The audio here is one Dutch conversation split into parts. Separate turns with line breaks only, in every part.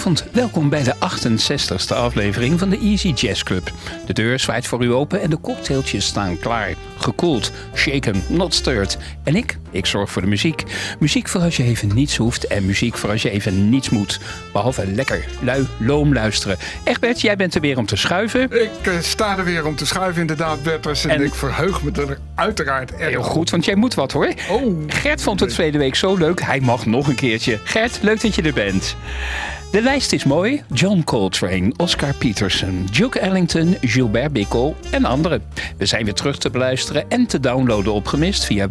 Goedenavond, welkom bij de 68ste aflevering van de Easy Jazz Club. De deur zwaait voor u open en de cocktailtjes staan klaar. Gekoeld, shaken, not stirred. En ik, ik zorg voor de muziek. Muziek voor als je even niets hoeft en muziek voor als je even niets moet. Behalve lekker, lui, loom luisteren. Egbert, jij bent er weer om te schuiven.
Ik uh, sta er weer om te schuiven inderdaad, Berters. En, en, ik verheug me er uiteraard erg
Heel goed, want jij moet wat hoor. Oh. Gert vond het verleden week zo leuk, hij mag nog een keertje. Gert, leuk dat je er bent. De lijst is mooi. John Coltrane, Oscar Peterson, Duke Ellington, Gilbert Bickel en anderen. We zijn weer terug te beluisteren en te downloaden op Gemist via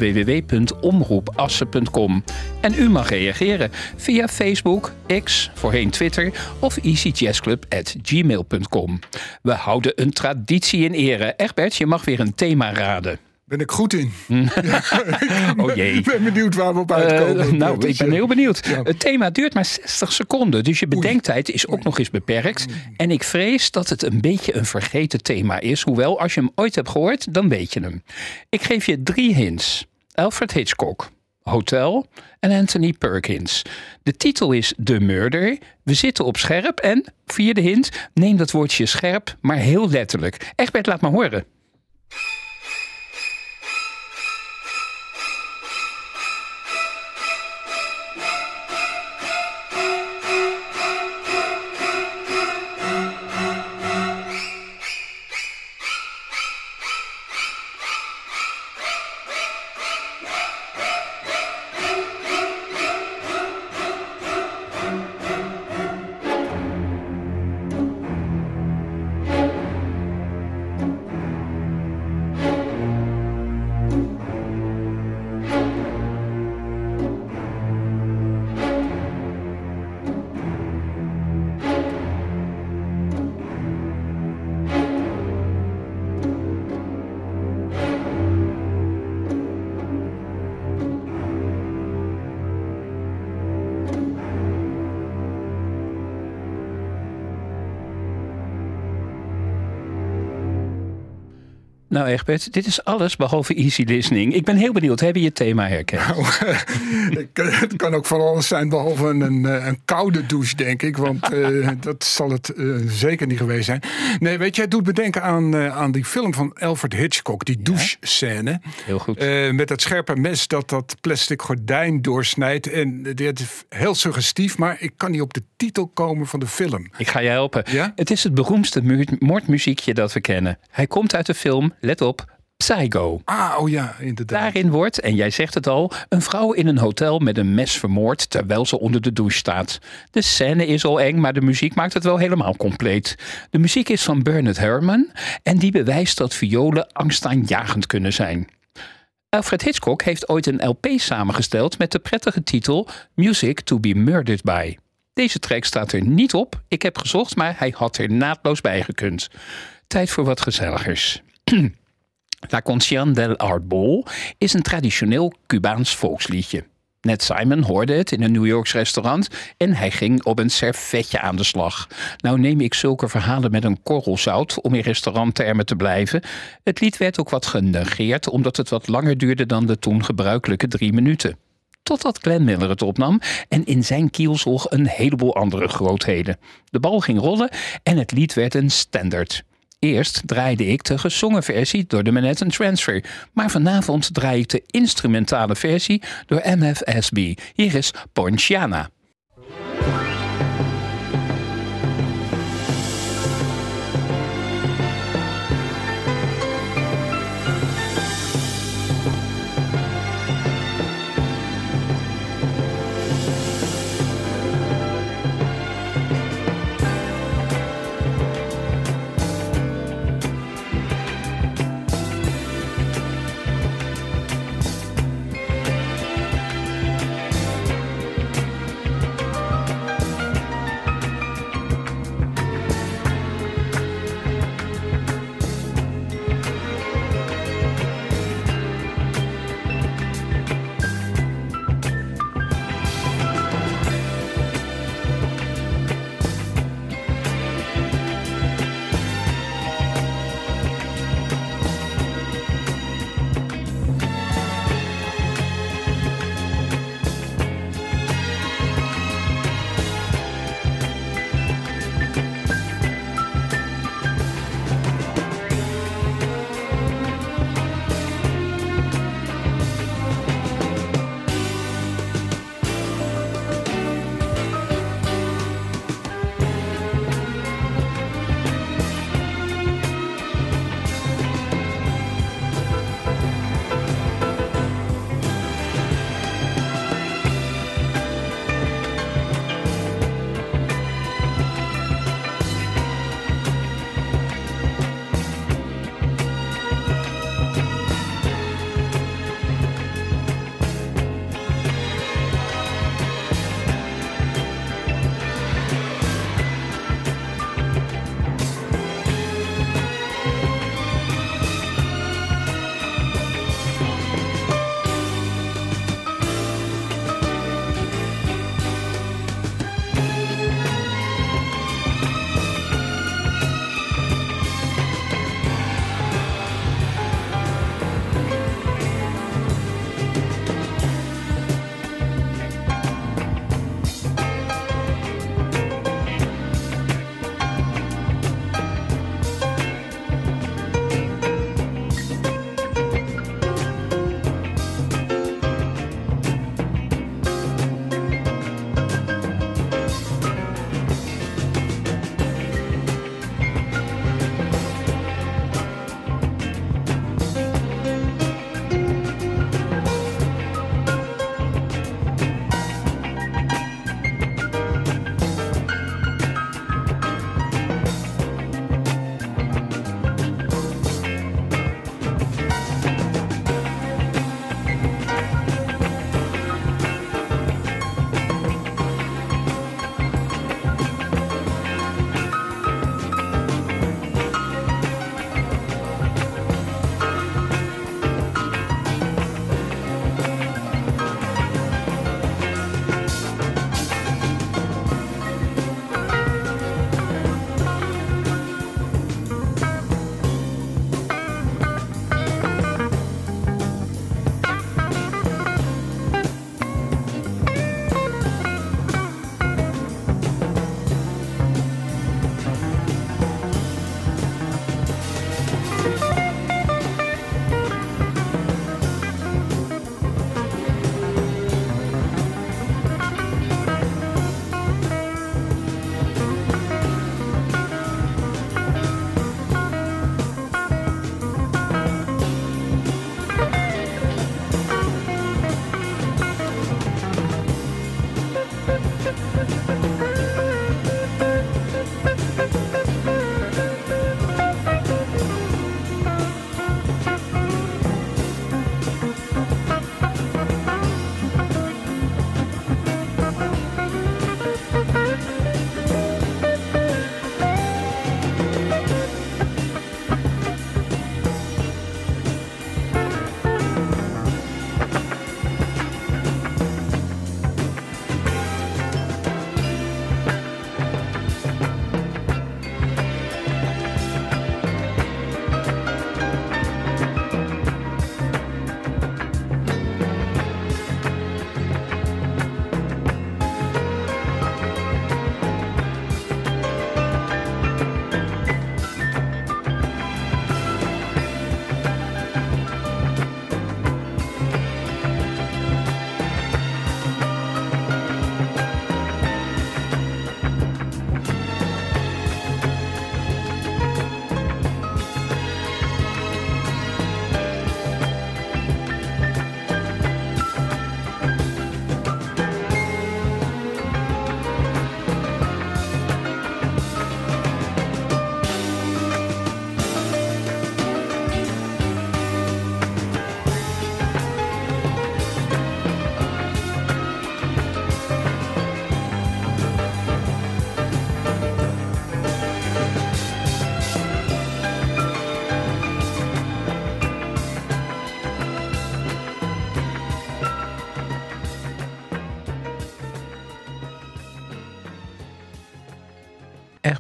www.omroepassen.com. En u mag reageren via Facebook, X, voorheen Twitter of easyjazzclub.gmail.com. We houden een traditie in ere. Egbert, je mag weer een thema raden.
Ben ik goed in?
oh jee.
Ik ben benieuwd waar we op uitkomen.
Uh, nou, ik ben heel benieuwd. Het thema duurt maar 60 seconden, dus je bedenktijd is ook nog eens beperkt. En ik vrees dat het een beetje een vergeten thema is. Hoewel, als je hem ooit hebt gehoord, dan weet je hem. Ik geef je drie hints. Alfred Hitchcock, Hotel en Anthony Perkins. De titel is The Murder. We zitten op scherp en, vierde hint, neem dat woordje scherp, maar heel letterlijk. Egbert, laat maar horen. Nou, Egbert, dit is alles behalve easy listening. Ik ben heel benieuwd. Heb je je thema herkend? Nou,
het kan ook van alles zijn behalve een, een koude douche, denk ik. Want uh, dat zal het uh, zeker niet geweest zijn. Nee, weet je, het doet me denken aan, uh, aan die film van Alfred Hitchcock. Die douche-scène.
Heel goed.
met dat scherpe mes dat dat plastic gordijn doorsnijdt. En dit is heel suggestief, maar ik kan niet op de titel komen van de film.
Ik ga je helpen. Ja? Het is het beroemdste moordmuziekje dat we kennen. Hij komt uit de film let op, Psycho.
Ah, oh ja, inderdaad.
Daarin wordt, en jij zegt het al, een vrouw in een hotel met een mes vermoord terwijl ze onder de douche staat. De scène is al eng, maar de muziek maakt het wel helemaal compleet. De muziek is van Bernard Herrmann en die bewijst dat violen angstaanjagend kunnen zijn. Alfred Hitchcock heeft ooit een LP samengesteld met de prettige titel Music to be Murdered by. Deze track staat er niet op. Ik heb gezocht, maar hij had er naadloos bij gekund. Tijd voor wat gezelligers. La Concien del Arbol is een traditioneel Cubaans volksliedje. Net Simon hoorde het in een New Yorks restaurant en hij ging op een servetje aan de slag. Nou neem ik zulke verhalen met een korrel zout om in restauranttermen te blijven. Het lied werd ook wat genegeerd omdat het wat langer duurde dan de toen gebruikelijke drie minuten. Totdat Glenn Miller het opnam en in zijn kielzog een heleboel andere grootheden. De bal ging rollen en het lied werd een standaard. Eerst draaide ik de gezongen versie door de Manhattan Transfer. Maar vanavond draai ik de instrumentale versie door MFSB. Hier is Ponciana.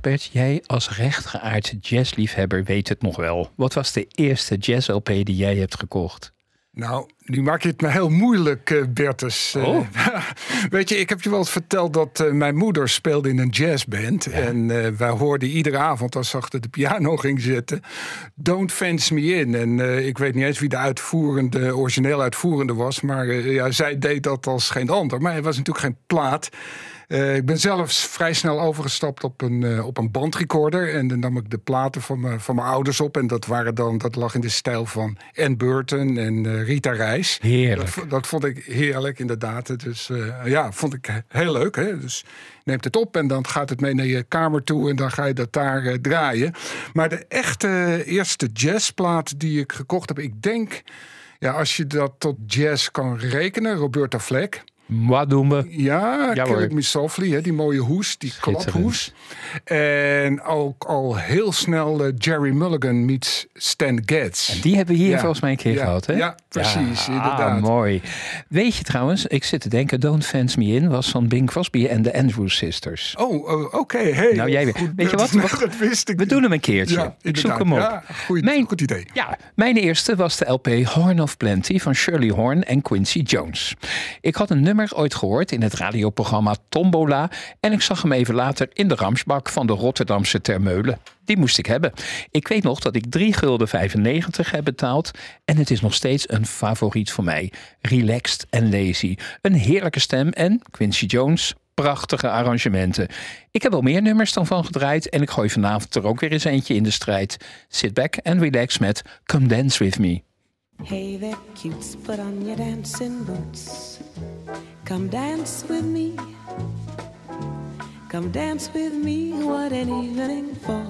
Egbert, jij als rechtgeaard jazzliefhebber weet het nog wel. Wat was de eerste jazz-LP die jij hebt gekocht?
Nou, nu maak je het me heel moeilijk, uh, Bertus. Eh,
oh.
weet je, ik heb je wel eens verteld dat uh, mijn moeder speelde in een jazzband. Ja. En wij hoorden iedere avond als ze achter de piano ging zitten... Don't Fence Me In. En ik weet niet eens wie de uitvoerende, origineel uitvoerende was... maar ja, zij deed dat als geen ander. Maar het was natuurlijk geen plaat... Uh, ik ben zelfs vrij snel overgestapt op een, uh, op een bandrecorder. En dan nam ik de platen van, me, van mijn ouders op. En dat, waren dan, dat lag in de stijl van Ann Burton en uh, Rita Reis.
Heerlijk.
Dat, dat, vond ik heerlijk, inderdaad. Dus ja, vond ik heel leuk. Hè? Dus neemt het op en dan gaat het mee naar je kamer toe. En dan ga je dat daar draaien. Maar de echte eerste jazzplaat die ik gekocht heb, ik denk... Ja, als je dat tot jazz kan rekenen, Roberta Fleck.
Wat doen we?
Ja, ja Kill Me Softly, hè, die mooie hoes, die klaphoes. En ook al heel snel uh, Jerry Mulligan meets Stan Getz.
En die hebben we hier ja. volgens mij een keer
ja.
gehad, hè?
Ja, precies, inderdaad.
Ah, mooi. Weet je trouwens, ik zit te denken, Don't Fence Me In was van Bing Crosby en de Andrews Sisters.
Oh, oh oké. Okay. Hey,
nou, jij
goed,
weet je wat?
We, dat wist ik
we doen hem een keertje.
Ja,
ik zoek hem op.
Ja, goed,
mijn,
goed idee.
Ja, mijn eerste was de LP Horn of Plenty van Shirley Horn en Quincy Jones. Ik had een nummer ooit gehoord in het radioprogramma Tombola. En ik zag hem even later in de ramsbak van de Rotterdamse Termeulen. Die moest ik hebben. Ik weet nog dat ik 3 gulden 95 heb betaald. En het is nog steeds een favoriet voor mij. Relaxed en lazy. Een heerlijke stem en Quincy Jones. Prachtige arrangementen. Ik heb wel meer nummers dan van gedraaid. En ik gooi vanavond er ook weer eens eentje in de strijd. Sit back and relax met Come Dance With Me.
Hey there, cutes, put on your dancing boots. Come dance with me. Come dance with me. What an evening for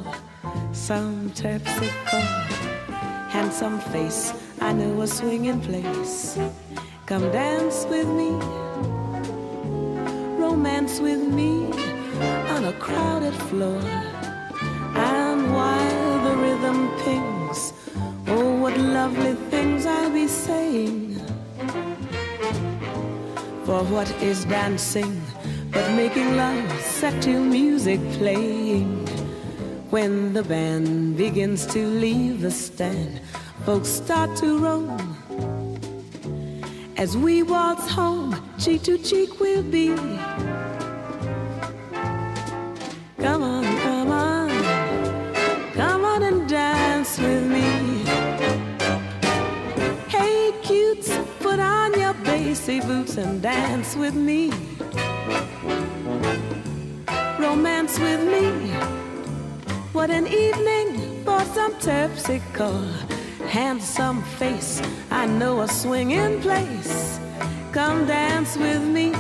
some terpsichore. Handsome face, I know a swinging place. Come dance with me. Romance with me on a crowded floor. And while the rhythm pings, oh, what lovely things I'll be saying. For what is dancing but making love set to music playing? When the band begins to leave the stand, folks start to roam. As we waltz home, cheek to cheek we'll be. Come on, and dance with me. Romance with me. What an evening for some terpsichore. Handsome face, I know a swinging place. Come dance with me.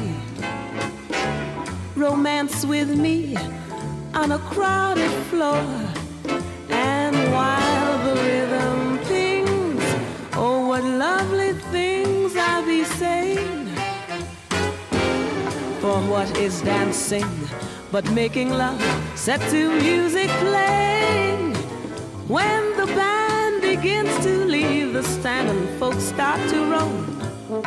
Romance with me on a crowded floor. What is dancing but making love set to music playing? When the band begins to leave the stand and folks start to roam.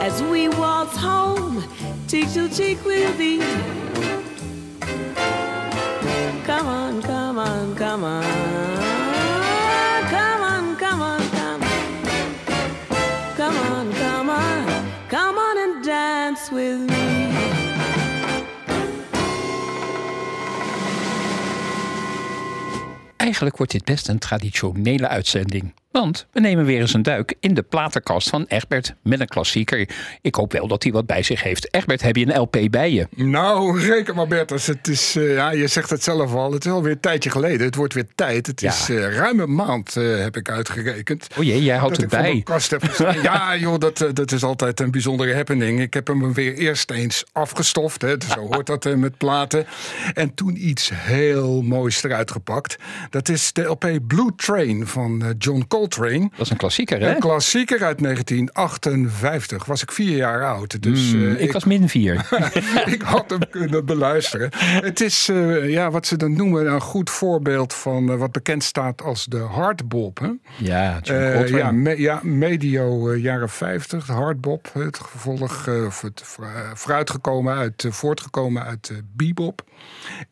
As we waltz home, cheek to cheek we'll be. Come on, come on, come on.
Eigenlijk wordt dit best een traditionele uitzending. Want we nemen weer eens een duik in de platenkast van Egbert met een klassieker. Ik hoop wel dat hij wat bij zich heeft. Egbert, heb je een LP bij je?
Nou, reken maar Bertus. Het is, uh, ja, je zegt het zelf al. Het is alweer een tijdje geleden. Het wordt weer tijd. Het
Ja.
is uh, ruim een maand, uh, heb ik uitgerekend.
O jee, jij houdt het bij.
kast heb ja, joh, dat, eh, dat is altijd een bijzondere happening. Ik heb hem weer eerst eens afgestoft. Hè. Zo hoort dat eh, met platen. En toen iets heel moois eruit gepakt. Dat is de LP Blue Train van eh, John Coltrane. Coltrane.
Dat is een klassieker, hè?
Een klassieker uit 1958. Was ik vier jaar oud. Dus
Hmm,
eh,
ik, was min vier.
ik had hem kunnen beluisteren. Het is eh, ja, wat ze dan noemen een goed voorbeeld van eh, wat bekend staat als de hardbop. Hè?
ja,
ja, me- ja, medio jaren 50, de hardbop. Het gevolg, of het voor- vooruitgekomen uit, voortgekomen uit bebop.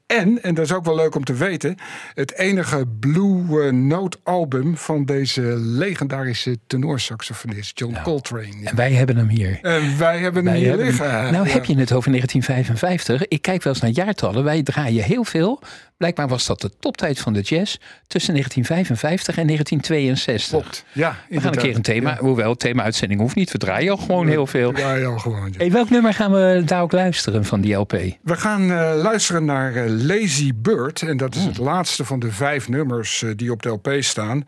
En, en dat is ook wel leuk om te weten, het enige Blue eh, Note album van deze legendarische tenorsaxofonist John Coltrane. Ja.
En wij hebben hem hier.
En wij hebben hem hier
hebben hem-
liggen.
nou
Ja.
heb je het over 1955. Ik kijk wel eens naar jaartallen. Wij draaien heel veel. Blijkbaar was dat de toptijd van de jazz tussen 1955 en 1962.
Klopt. Ja,
We gaan een keer een thema, hoewel thema-uitzending hoeft niet. We draaien al gewoon heel veel.
Ja, ja, gewoon. ja.
Hey, welk nummer gaan we daar ook luisteren van die LP?
We gaan eh, luisteren naar eh, Lazy Bird. En dat is
Hmm.
het laatste van de vijf nummers eh, die op de LP staan.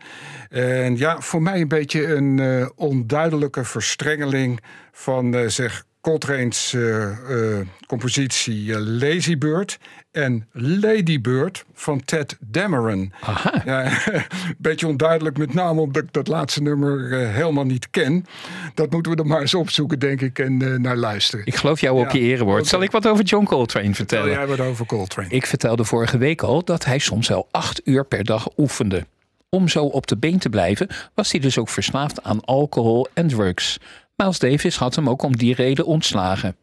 En ja, voor mij een beetje een eh, onduidelijke verstrengeling van zeg zeg Coltrane's eh, eh, compositie eh, Lazy Bird en Lady Bird van Ted Dameron.
Aha.
Ja, beetje onduidelijk, met name omdat ik dat laatste nummer helemaal niet ken. Dat moeten we dan maar eens opzoeken, denk ik, en naar luisteren.
Ik geloof jou op je erewoord. Zal ik wat over John Coltrane
Vertel
vertellen?
jij wat over Coltrane?
Ik vertelde vorige week al dat hij soms wel acht uur per dag oefende. Om zo op de been te blijven, was hij dus ook verslaafd aan alcohol en drugs. Miles Davis had hem ook om die reden ontslagen.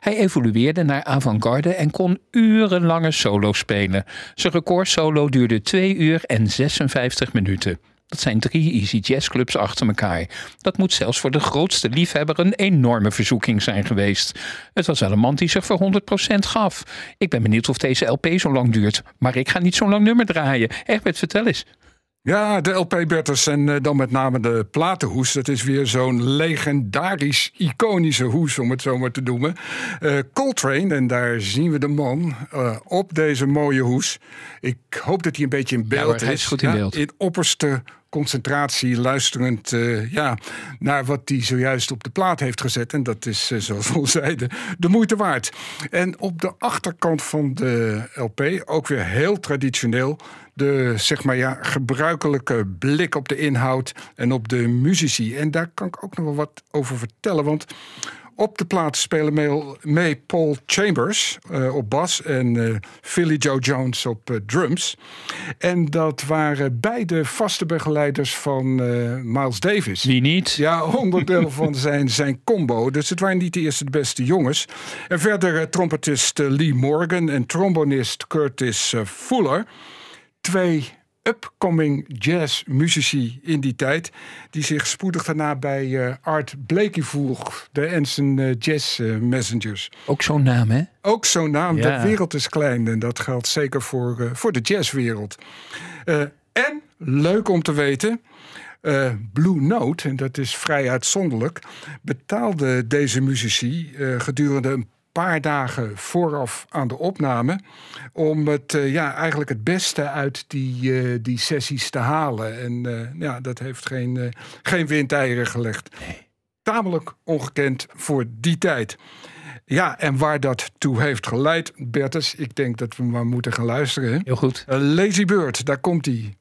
Hij evolueerde naar avant-garde en kon urenlange solo spelen. Zijn recordsolo duurde 2 uur en 56 minuten. Dat zijn drie Easy Jazz clubs achter elkaar. Dat moet zelfs voor de grootste liefhebber een enorme verzoeking zijn geweest. Het was wel een man die zich voor 100% gaf. Ik ben benieuwd of deze LP zo lang duurt. Maar ik ga niet zo'n lang nummer draaien. Egbert, vertel eens.
Ja, de LP Berters en eh, dan met name de platenhoes. Dat is weer zo'n legendarisch, iconische hoes, om het zo maar te noemen. Eh, Coltrane, en daar zien we de man eh, op deze mooie hoes. Ik hoop dat hij een beetje in beeld is.
hij is goed in beeld.
In opperste concentratie, luisterend ja, naar wat hij zojuist op de plaat heeft gezet. En dat is, eh, zoals we al zeiden, de moeite waard. En op de achterkant van de LP, ook weer heel traditioneel, de zeg maar ja, gebruikelijke blik op de inhoud en op de muzici. En daar kan ik ook nog wel wat over vertellen. Want op de plaat spelen mee, Paul Chambers eh, op bas en eh, Philly Joe Jones op eh, drums. En dat waren beide vaste begeleiders van Miles Davis.
Wie niet?
Ja, onderdeel van zijn, zijn combo. Dus het waren niet de eerste de beste jongens. En verder trompetist Lee Morgan en trombonist Curtis Fuller. Twee upcoming jazzmuzici in die tijd. Die zich spoedig daarna bij eh, Art Blakey voeg. De Ensign eh, Jazz eh, Messengers.
Ook zo'n naam, hè?
Ook zo'n naam.
Ja.
De wereld is klein. En dat geldt zeker voor, voor de jazzwereld. En, leuk om te weten... Blue Note, en dat is vrij uitzonderlijk... betaalde deze muzici gedurende een paar dagen vooraf aan de opname... om het, eh, ja, eigenlijk het beste uit die, eh, die sessies te halen. En eh, ja, dat heeft geen, geen windeieren gelegd. Tamelijk ongekend voor die tijd. Ja, en waar dat toe heeft geleid, Bertus, ik denk dat we maar moeten gaan luisteren.
Heel goed.
Lazy Bird, daar komt hij.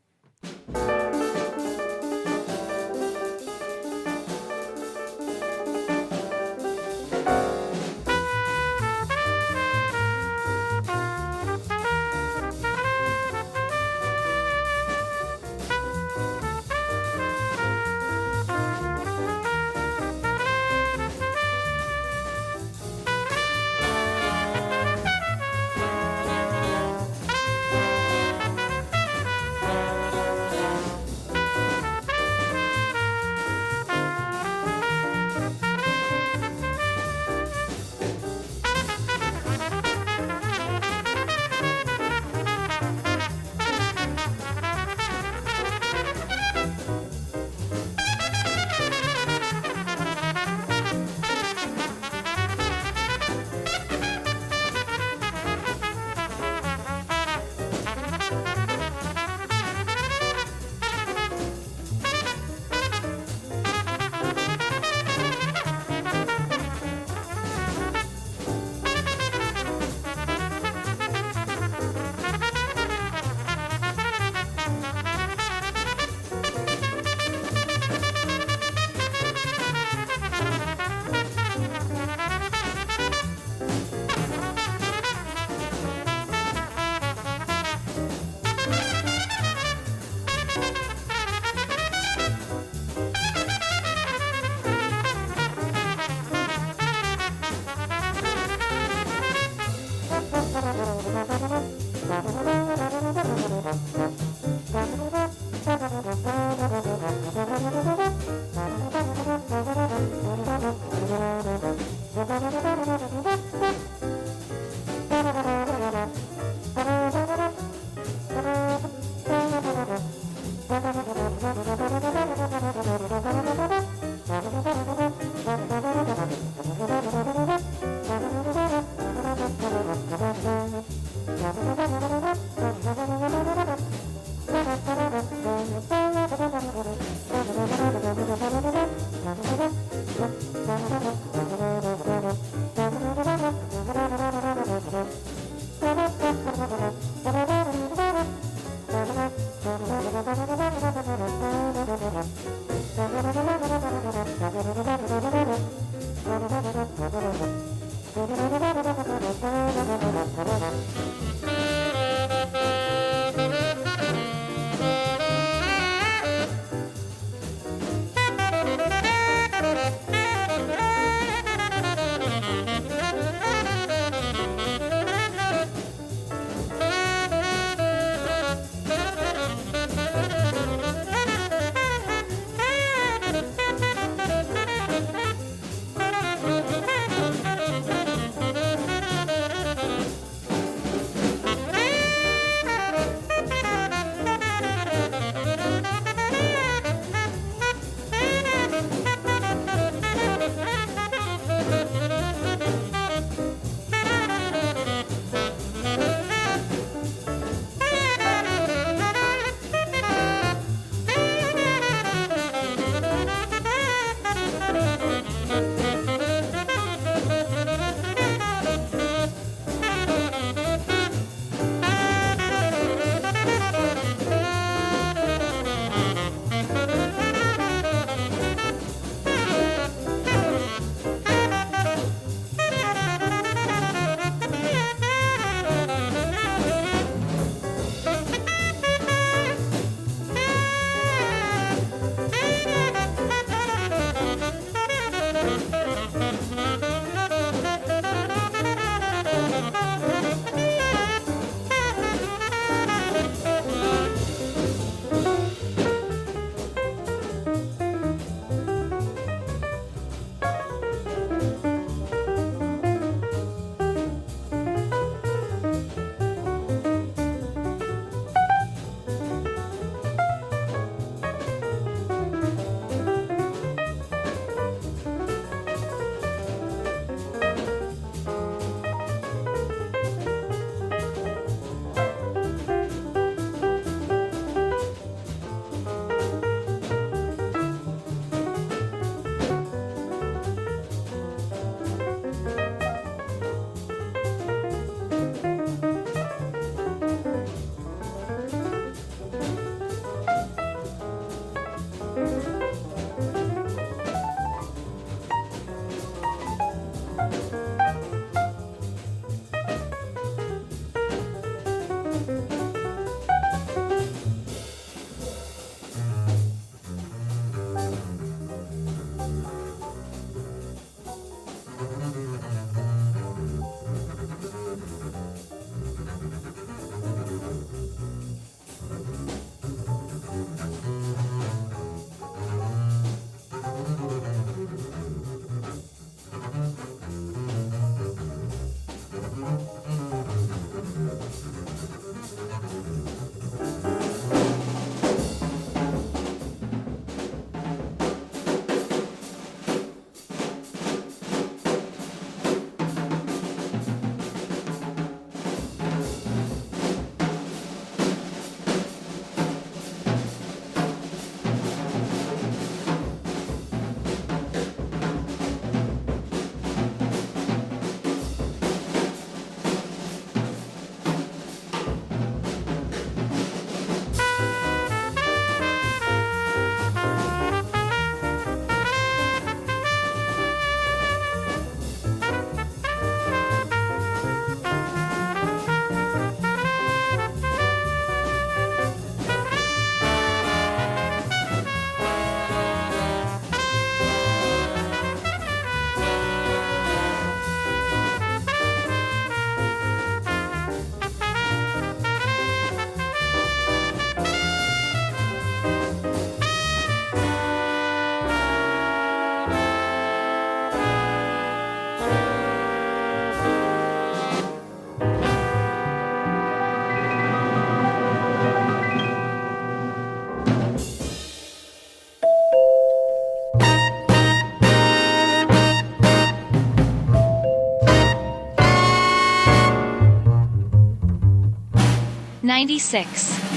96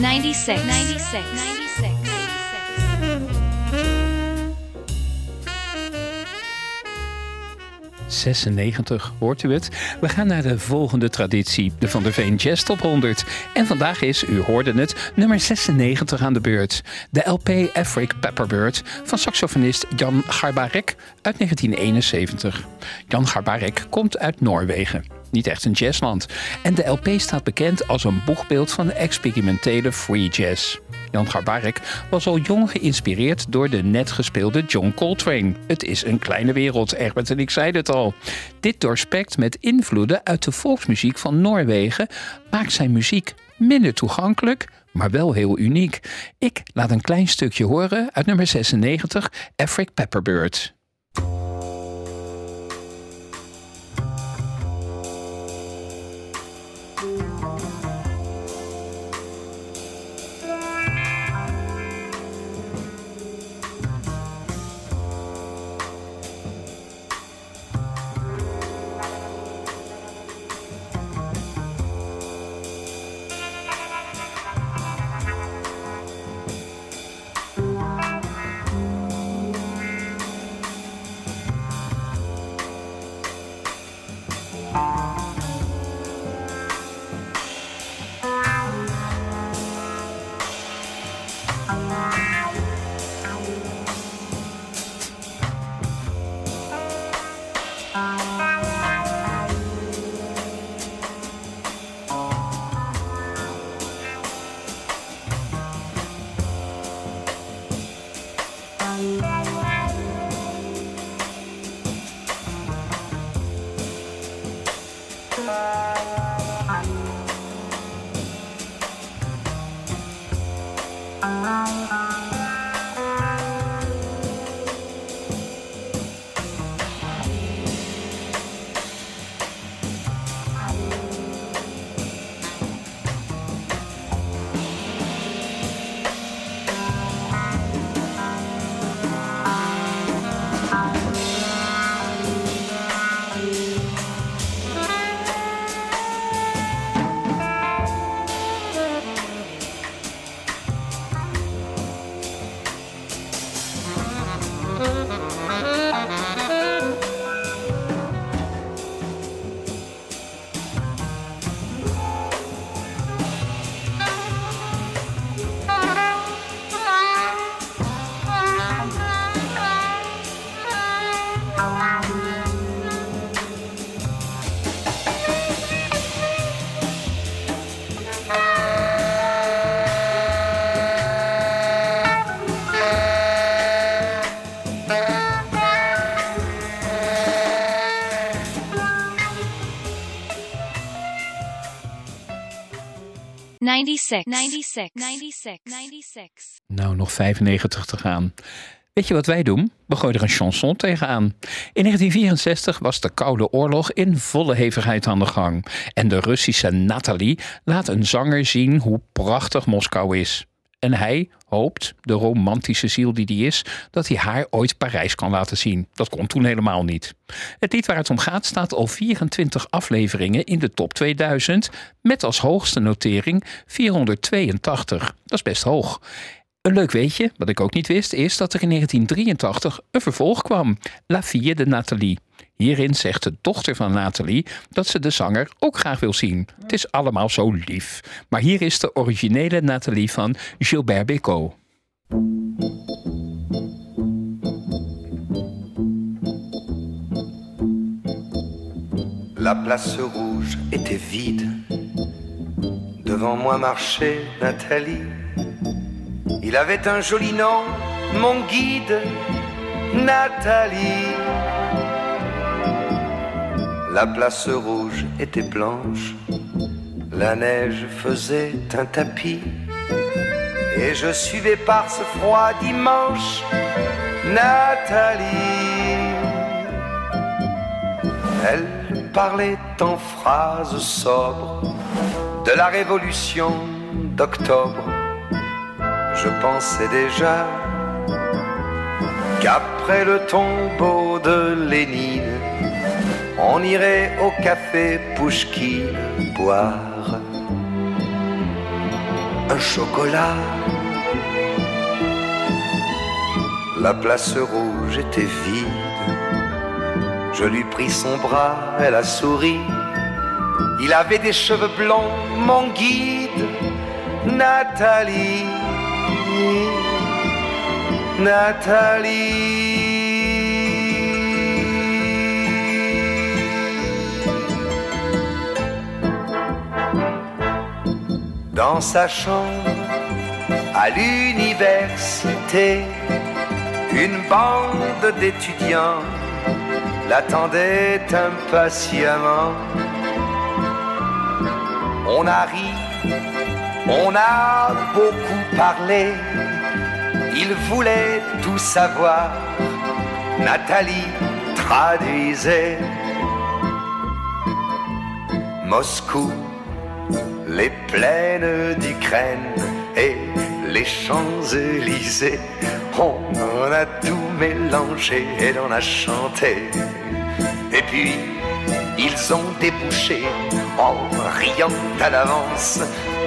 96 96
96, hoort u het? We gaan naar de volgende traditie, de Van der Veen Jazz Top 100. En vandaag is, u hoorde het, nummer 96 aan de beurt. De LP Afric Pepperbird van saxofonist Jan Garbarek uit 1971. Jan Garbarek komt uit Noorwegen niet echt een jazzland. En de LP staat bekend als een boegbeeld van de experimentele free jazz. Jan Garbarek was al jong geïnspireerd door de net gespeelde John Coltrane. Het is een kleine wereld, Egbert en ik zeiden het al. Dit doorspekt met invloeden uit de volksmuziek van Noorwegen maakt zijn muziek minder toegankelijk, maar wel heel uniek. Ik laat een klein stukje horen uit nummer 96, Afric Pepperbird.
96. 96. 96. 96.
Nou, nog 95 te gaan. Weet je wat wij doen? We gooien er een chanson tegenaan. In 1964 was de Koude Oorlog in volle hevigheid aan de gang. En de Russische Natalie laat een zanger zien hoe prachtig Moskou is. En hij hoopt, de romantische ziel die hij is, dat hij haar ooit Parijs kan laten zien. Dat kon toen helemaal niet. Het lied waar het om gaat staat al 24 afleveringen in de top 2000, met als hoogste notering 482. Dat is best hoog. Een leuk weetje, wat ik ook niet wist, is dat er in 1983 een vervolg kwam: La Fille de Nathalie. Hierin zegt de dochter van Nathalie dat ze de zanger ook graag wil zien. Het is allemaal zo lief. Maar hier is de originele Nathalie van Gilbert Bécaud.
La place rouge était vide. Devant moi marchait Nathalie. Il avait un joli nom, mon guide, Nathalie. La place rouge était blanche, la neige faisait un tapis, et je suivais par ce froid dimanche Nathalie. Elle parlait en phrases sobres de la révolution d'octobre. Je pensais déjà qu'après le tombeau de Lénine, on irait au café Pouchkine boire un chocolat. La place rouge était vide. Je lui pris son bras, elle a souri. Il avait des cheveux blonds, mon guide, Nathalie. Nathalie. Dans sa chambre, à l'université, une bande d'étudiants l'attendait impatiemment. On a ri, on a beaucoup parlé, il voulait tout savoir. Nathalie traduisait Moscou, les plaines d'Ukraine et les Champs-Élysées. On a tout mélangé et on a chanté. Et puis, ils ont débouché en riant à l'avance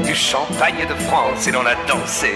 du champagne de France et l'on a dansé.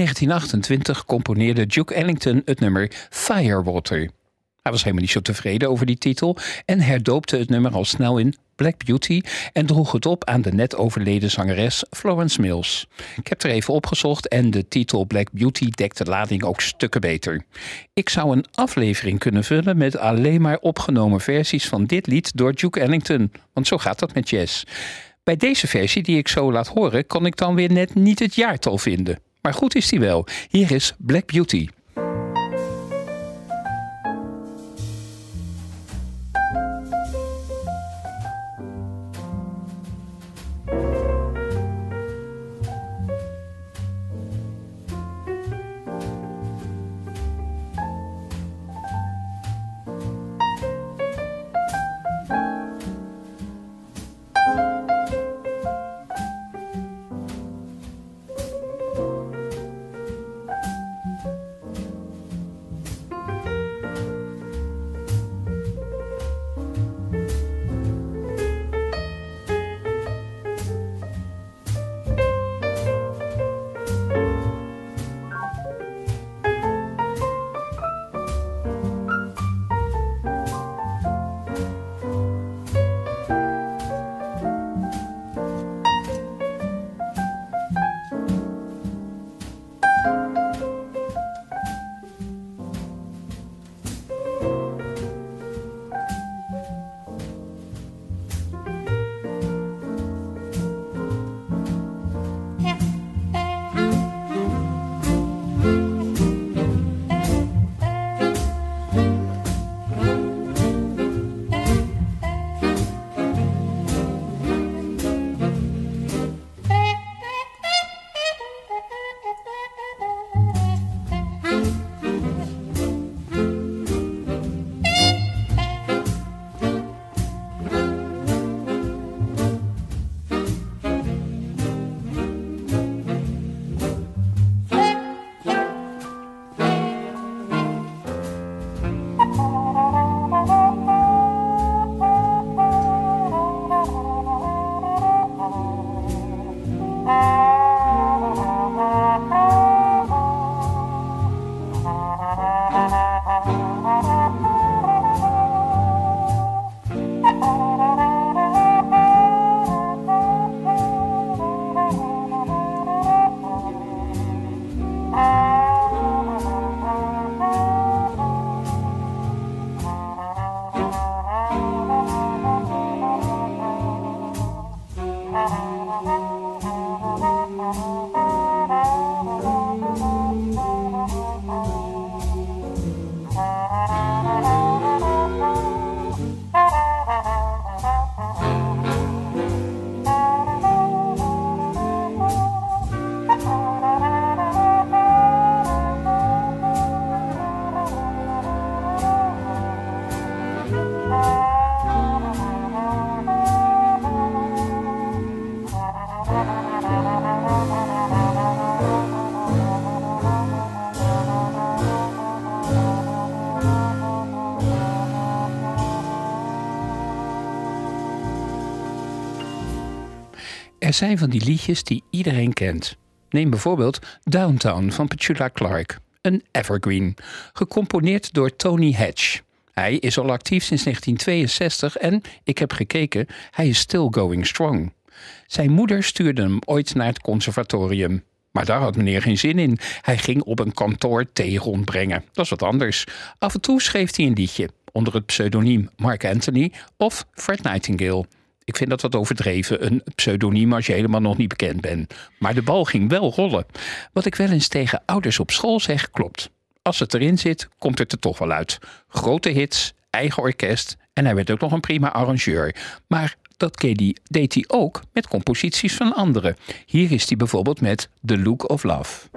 1928 componeerde Duke Ellington het nummer Firewater. Hij was helemaal niet zo tevreden over die titel en herdoopte het nummer al snel in Black Beauty en droeg het op aan de net overleden zangeres Florence Mills. Ik heb er even opgezocht en de titel Black Beauty dekt de lading ook stukken beter. Ik zou een aflevering kunnen vullen met alleen maar opgenomen versies van dit lied door Duke Ellington, want zo gaat dat met jazz. Bij deze versie die ik zo laat horen, kon ik dan weer net niet het jaartal vinden. Maar goed is die wel. Hier is Black Beauty. Er zijn van die liedjes die iedereen kent. Neem bijvoorbeeld Downtown van Petula Clark, een evergreen, gecomponeerd door Tony Hatch. Hij is al actief sinds 1962 en, ik heb gekeken, hij is still going strong. Zijn moeder stuurde hem ooit naar het conservatorium. Maar daar had meneer geen zin in. Hij ging op een kantoor thee rondbrengen. Dat is wat anders. Af en toe schreef hij een liedje onder het pseudoniem Mark Anthony of Fred Nightingale. Ik vind dat wat overdreven, een pseudoniem als je helemaal nog niet bekend bent. Maar de bal ging wel rollen. Wat ik wel eens tegen ouders op school zeg, klopt. Als het erin zit, komt het er toch wel uit. Grote hits, eigen orkest en hij werd ook nog een prima arrangeur. Maar dat deed hij ook met composities van anderen. Hier is hij bijvoorbeeld met The Look of Love.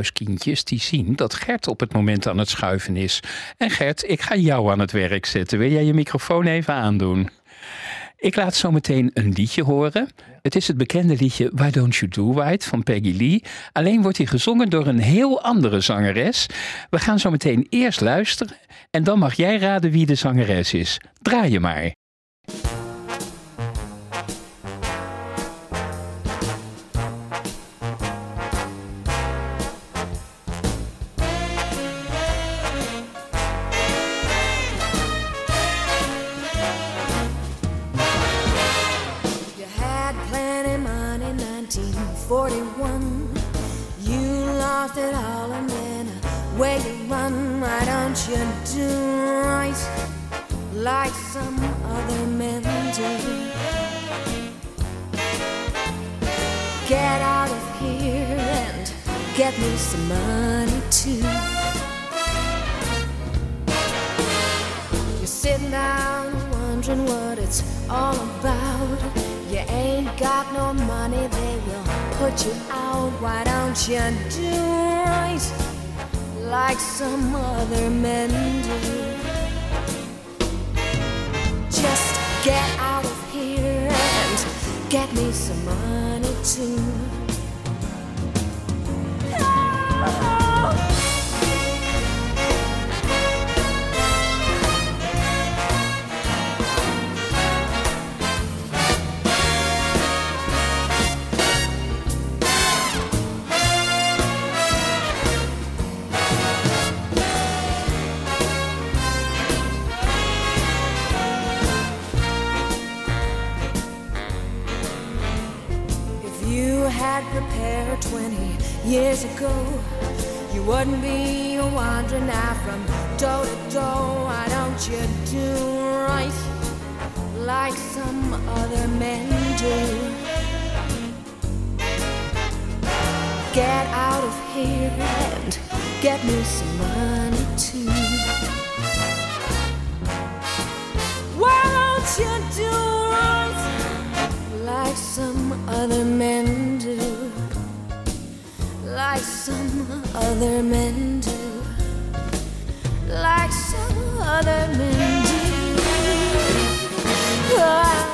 Kijkbuiskindjes die zien dat Gert op het moment aan het schuiven is. En Gert, ik ga jou aan het werk zetten. Wil jij je microfoon even aandoen? Ik laat zo meteen een liedje horen. Het is het bekende liedje Why Don't You Do Right van Peggy Lee. Alleen wordt hij gezongen door een heel andere zangeres. We gaan zo meteen eerst luisteren en dan mag jij raden wie de zangeres is. Draai je maar.
Do right like some other men do? Get out of here and get me some money too. You're sitting down wondering what it's all about. You ain't got no money, they will put you out. Why don't you do right like some other men do. Just get out of here and get me some money too. Oh. Years ago, you wouldn't be wandering now from door to door. Why don't you do right like some other men do? Get out of here and get me some money too. Why don't you do right? like some other men do, like some other men do, like some other men do. Ah.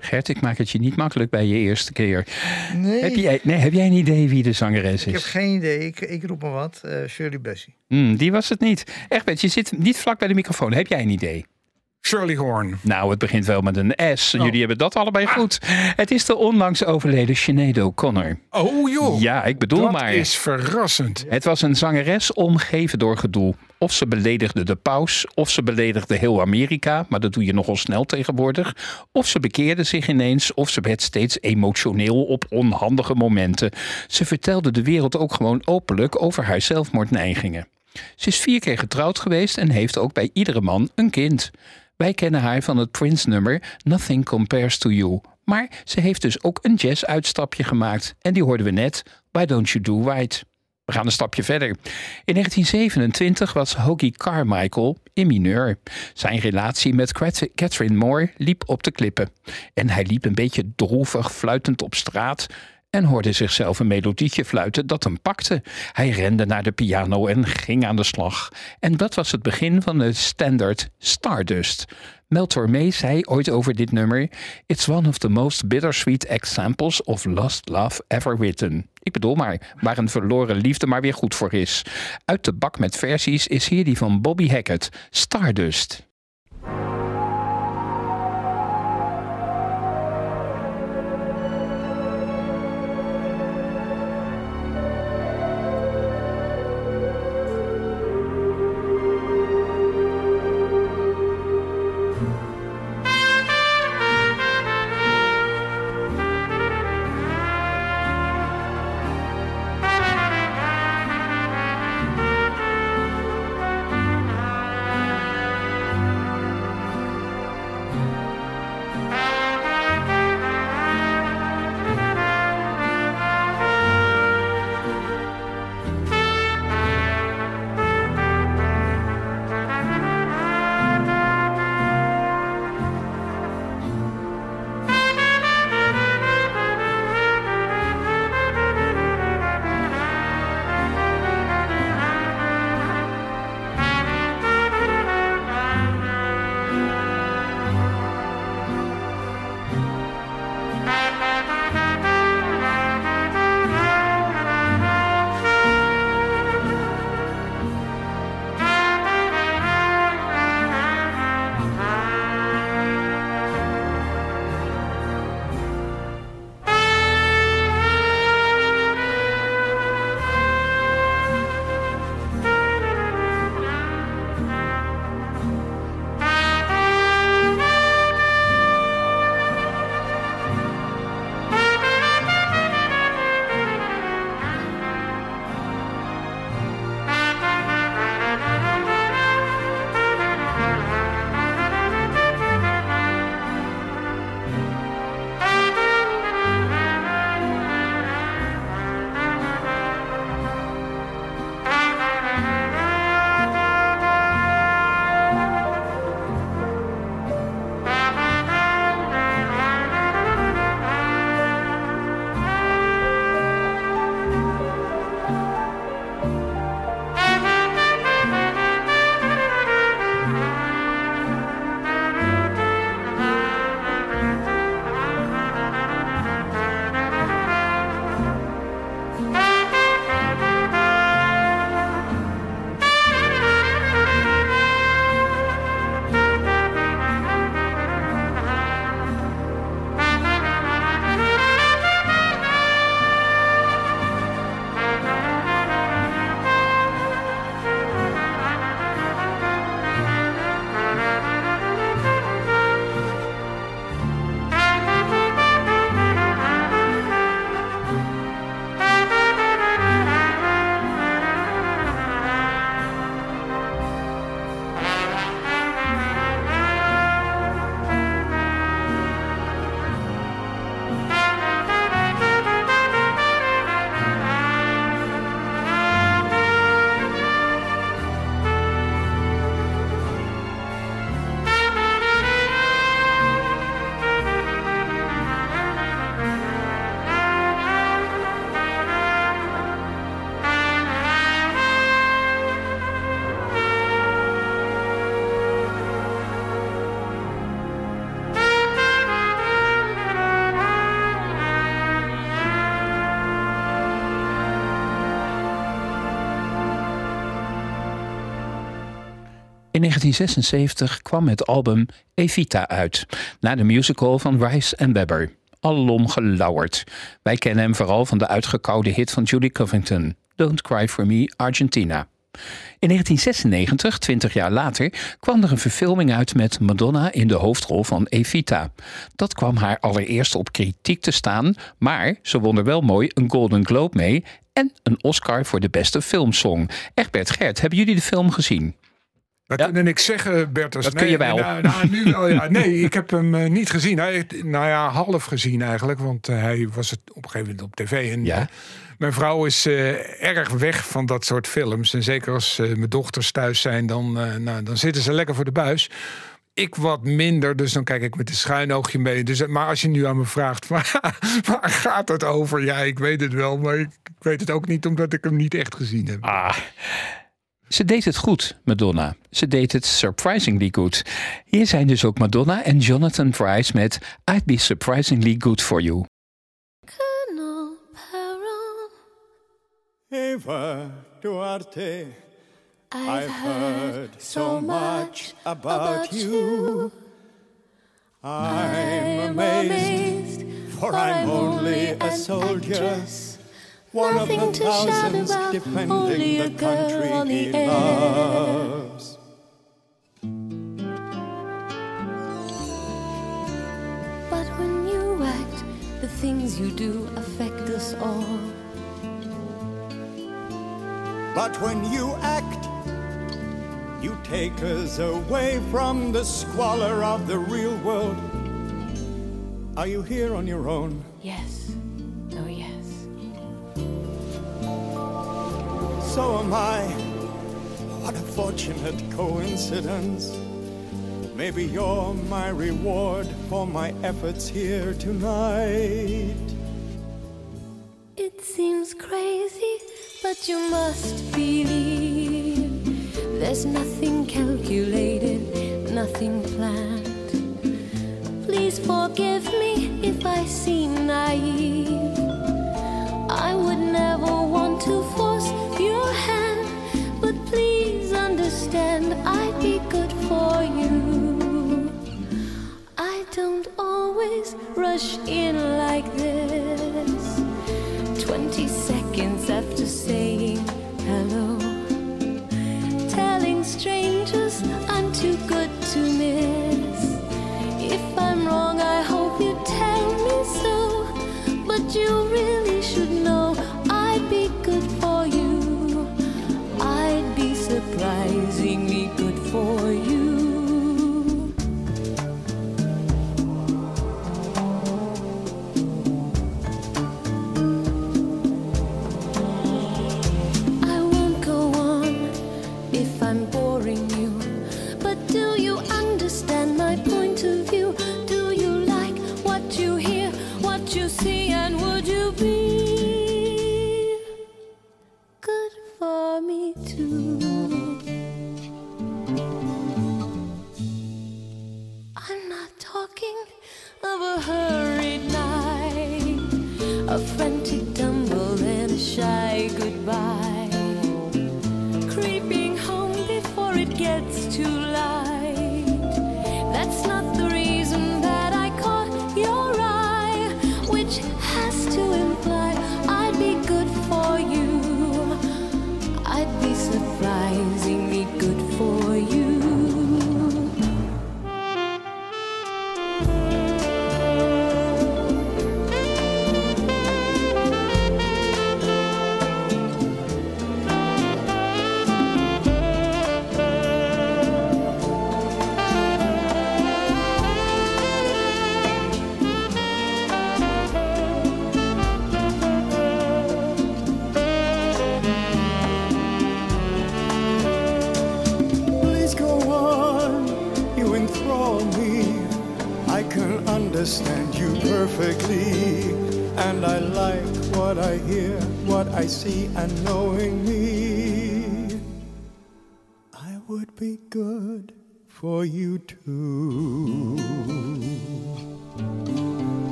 Gert, ik maak het je niet makkelijk bij je eerste keer.
Nee,
Heb, jij, nee, heb jij een idee wie de zangeres
ik heb
is?
geen idee. Ik, ik roep maar wat. Eh, Shirley Bassey.
Hmm, die was het niet. Echt, je zit niet vlak bij de microfoon. Heb jij een idee?
Shirley Horn.
Nou, het begint wel met een S.
Oh.
Jullie hebben dat allebei goed. Het is de onlangs overleden Sinead O'Connor.
Oh joh,
Ja, ik bedoel
dat
maar.
is verrassend.
Het was een zangeres omgeven door gedoe. Of ze beledigde de paus, of ze beledigde heel Amerika, maar dat doe je nogal snel tegenwoordig. Of ze bekeerde zich ineens, of ze werd steeds emotioneel op onhandige momenten. Ze vertelde de wereld ook gewoon openlijk over haar zelfmoordneigingen. Ze is vier keer getrouwd geweest en heeft ook bij iedere man een kind. Wij kennen haar van het Prince-nummer Nothing Compares to You. Maar ze heeft dus ook een jazz-uitstapje gemaakt. En die hoorden we net, Why Don't You Do Right? We gaan een stapje verder. In 1927 was Hoagie Carmichael in mineur. Zijn relatie met Cat- Catherine Moore liep op de klippen. En hij liep een beetje droevig fluitend op straat en hoorde zichzelf een melodietje fluiten dat hem pakte. Hij rende naar de piano en ging aan de slag. En dat was het begin van de standaard Stardust. Mel Tormé zei ooit over dit nummer: It's one of the most bittersweet examples of lost love ever written. Ik bedoel maar, waar een verloren liefde maar weer goed voor is. Uit de bak met versies is hier die van Bobby Hackett, Stardust. In 1976 kwam het album Evita uit, na de musical van Rice en Webber. Alom gelauwerd. Wij kennen hem vooral van de uitgekoude hit van Judy Covington, Don't Cry For Me, Argentina. In 1996, 20 jaar later, kwam er een verfilming uit met Madonna in de hoofdrol van Evita. Dat kwam haar allereerst op kritiek te staan, maar ze won er wel mooi een Golden Globe mee en een Oscar voor de beste filmsong. Egbert Gert, hebben jullie de film gezien?
Dat
Ja.
ik zeggen, Bertus.
Dat kun je wel.
Nou, nou, nu wel, ja. Nee, ik heb hem eh, niet gezien. Hij, nou ja, half gezien eigenlijk. Want eh, hij was het op een gegeven moment op tv. En,
Ja.
eh, mijn vrouw is eh, erg weg van dat soort films. En zeker als eh, mijn dochters thuis zijn, dan, eh, nou, dan zitten ze lekker voor de buis. Ik wat minder, dus dan kijk ik met een schuin oogje mee. Dus, eh, maar als je nu aan me vraagt, waar, waar gaat het over? Ja, ik weet het wel, maar ik, ik weet het ook niet omdat ik hem niet echt gezien heb.
Ah. Ze deed het goed, Madonna. Ze deed het surprisingly good. Hier zijn dus ook Madonna en Jonathan Price met I'd Be Surprisingly Good For You.
Colonel Perron,
Eva Duarte,
I've,
I've heard so much about you.
you.
I'm amazed, for I'm only a soldier, one of
Nothing
the
to shout about, only a
the country
on the
he
air.
loves.
But when you act, the things you do affect us all.
But when you act, you take us away from the squalor of the real world. Are you here on your own?
Yes,
So am I. What a fortunate coincidence. Maybe you're my reward for my efforts here tonight.
It seems crazy, but you must believe there's nothing calculated, nothing planned. Please forgive me if I seem naive. I would never want to always rush in like this. 20 seconds after saying hello, telling strangers I'm too good to miss. If I'm wrong, I hope you tell me so. But you really should know I'd be good for you. I'd be surprisingly good for you. I'd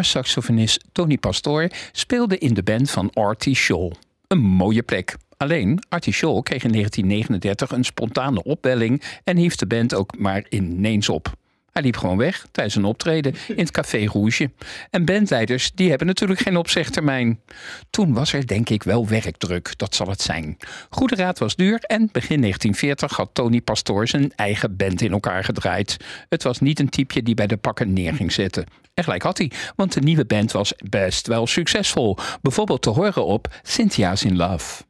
Tenorsaxofonist Tony Pastoor speelde in de band van Artie Shaw. Een mooie plek. Alleen, Artie Shaw kreeg in 1939 een spontane opwelling en hief de band ook maar ineens op. Hij liep gewoon weg tijdens een optreden in het Café Rouge. En bandleiders die hebben natuurlijk geen opzegtermijn. Toen was er denk ik wel werkdruk, dat zal het zijn. Goede raad was duur en begin 1940 had Tony Pastoor zijn eigen band in elkaar gedraaid. Het was niet een typeje die bij de pakken neer ging zetten. En gelijk had hij, want de nieuwe band was best wel succesvol. Bijvoorbeeld te horen op Cynthia's in Love.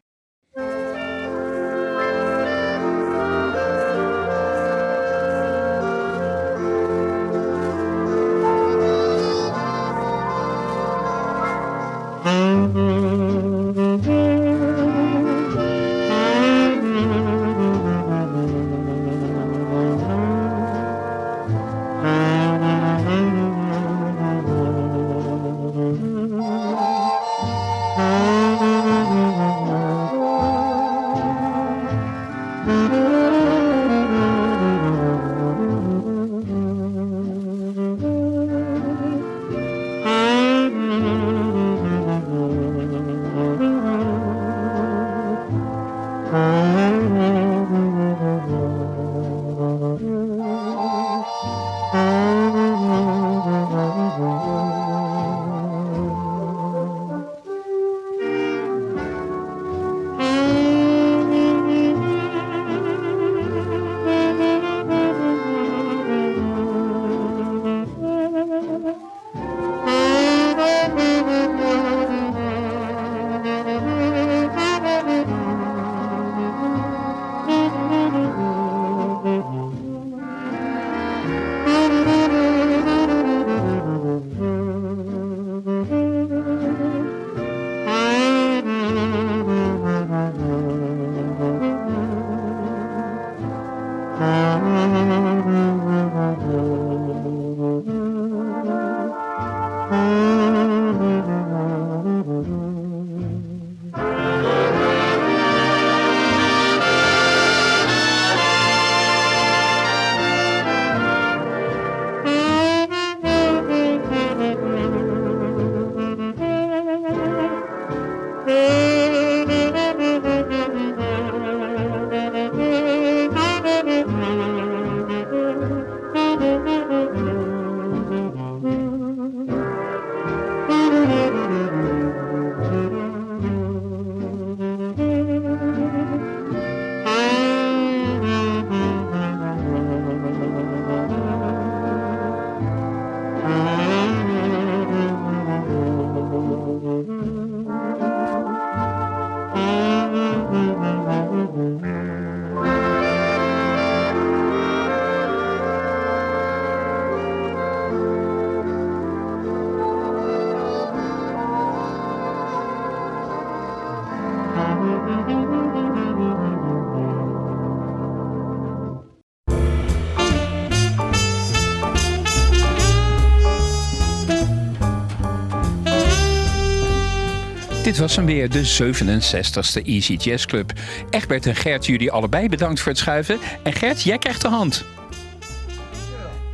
Was hem weer, de 67ste Easy Jazz Club. Egbert en Gert, jullie allebei bedankt voor het schuiven. En Gert, jij krijgt de hand.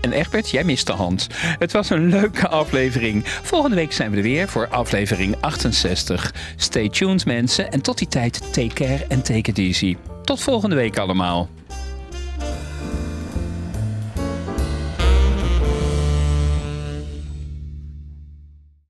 En Egbert, jij mist de hand. Het was een leuke aflevering. Volgende week zijn we er weer voor aflevering 68. Stay tuned mensen en tot die tijd take care en take it easy. Tot volgende week allemaal.